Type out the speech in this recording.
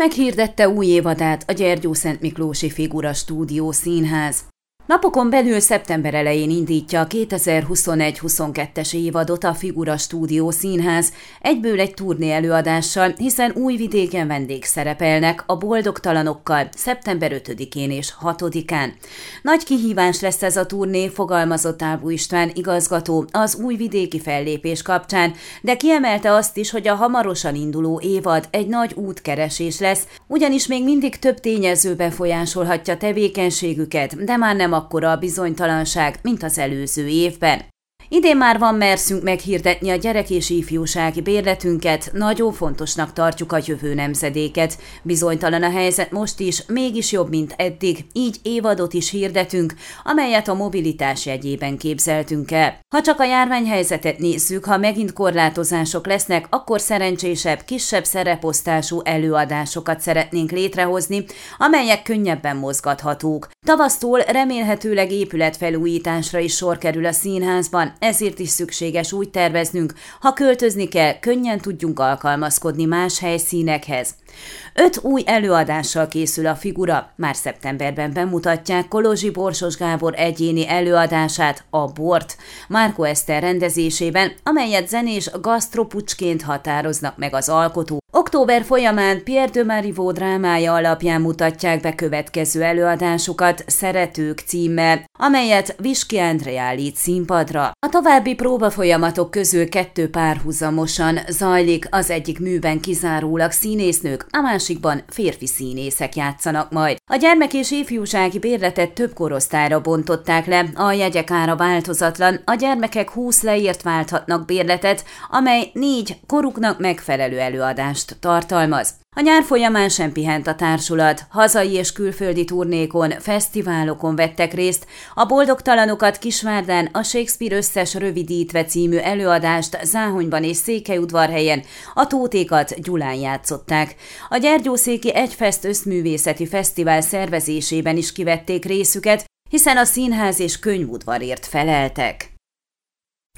meghirdette új évadát a Gyergyó Szent Miklósi Figura Stúdió Színház. Napokon belül szeptember elején indítja a 2021-22-es évadot a Figura Stúdió Színház, egyből egy turné előadással, hiszen új vidéken vendégszerepelnek a boldogtalanokkal szeptember 5-én és 6-án. Nagy kihívás lesz ez a turné, fogalmazott Ábú István igazgató az új vidéki fellépés kapcsán, de kiemelte azt is, hogy a hamarosan induló évad egy nagy útkeresés lesz, ugyanis még mindig több tényező befolyásolhatja tevékenységüket, de már nem a akkora a bizonytalanság, mint az előző évben. Idén már van merszünk meghirdetni a gyerek és ifjúsági bérletünket, nagyon fontosnak tartjuk a jövő nemzedéket. Bizonytalan a helyzet most is, mégis jobb, mint eddig, így évadot is hirdetünk, amelyet a mobilitás jegyében képzeltünk el. Ha csak a járványhelyzetet nézzük, ha megint korlátozások lesznek, akkor szerencsésebb, kisebb szereposztású előadásokat szeretnénk létrehozni, amelyek könnyebben mozgathatók. Tavasztól remélhetőleg épületfelújításra is sor kerül a színházban, ezért is szükséges úgy terveznünk, ha költözni kell, könnyen tudjunk alkalmazkodni más helyszínekhez. Öt új előadással készül a figura, már szeptemberben bemutatják Kolozsi Borsos Gábor egyéni előadását, a Bort, Márko Eszter rendezésében, amelyet zenés gasztropucsként határoznak meg az alkotó. Október folyamán Pierre de Marivaux drámája alapján mutatják be következő előadásukat Szeretők címmel, amelyet Viski André állít színpadra. A további próbafolyamatok közül kettő párhuzamosan zajlik, az egyik műben kizárólag színésznők, a másikban férfi színészek játszanak majd. A gyermek és ifjúsági bérletet több korosztályra bontották le, a jegyek ára változatlan, a gyermekek 20 leírt válthatnak bérletet, amely négy koruknak megfelelő előadást tartalmaz. A nyár folyamán sem pihent a társulat, hazai és külföldi turnékon, fesztiválokon vettek részt, a boldogtalanokat Kisvárdán a Shakespeare összes rövidítve című előadást Záhonyban és Székelyudvarhelyen, a Tótékat Gyulán játszották. A Gyergyószéki Egyfest Összművészeti Fesztivál szervezésében is kivették részüket, hiszen a színház és könyvudvarért feleltek.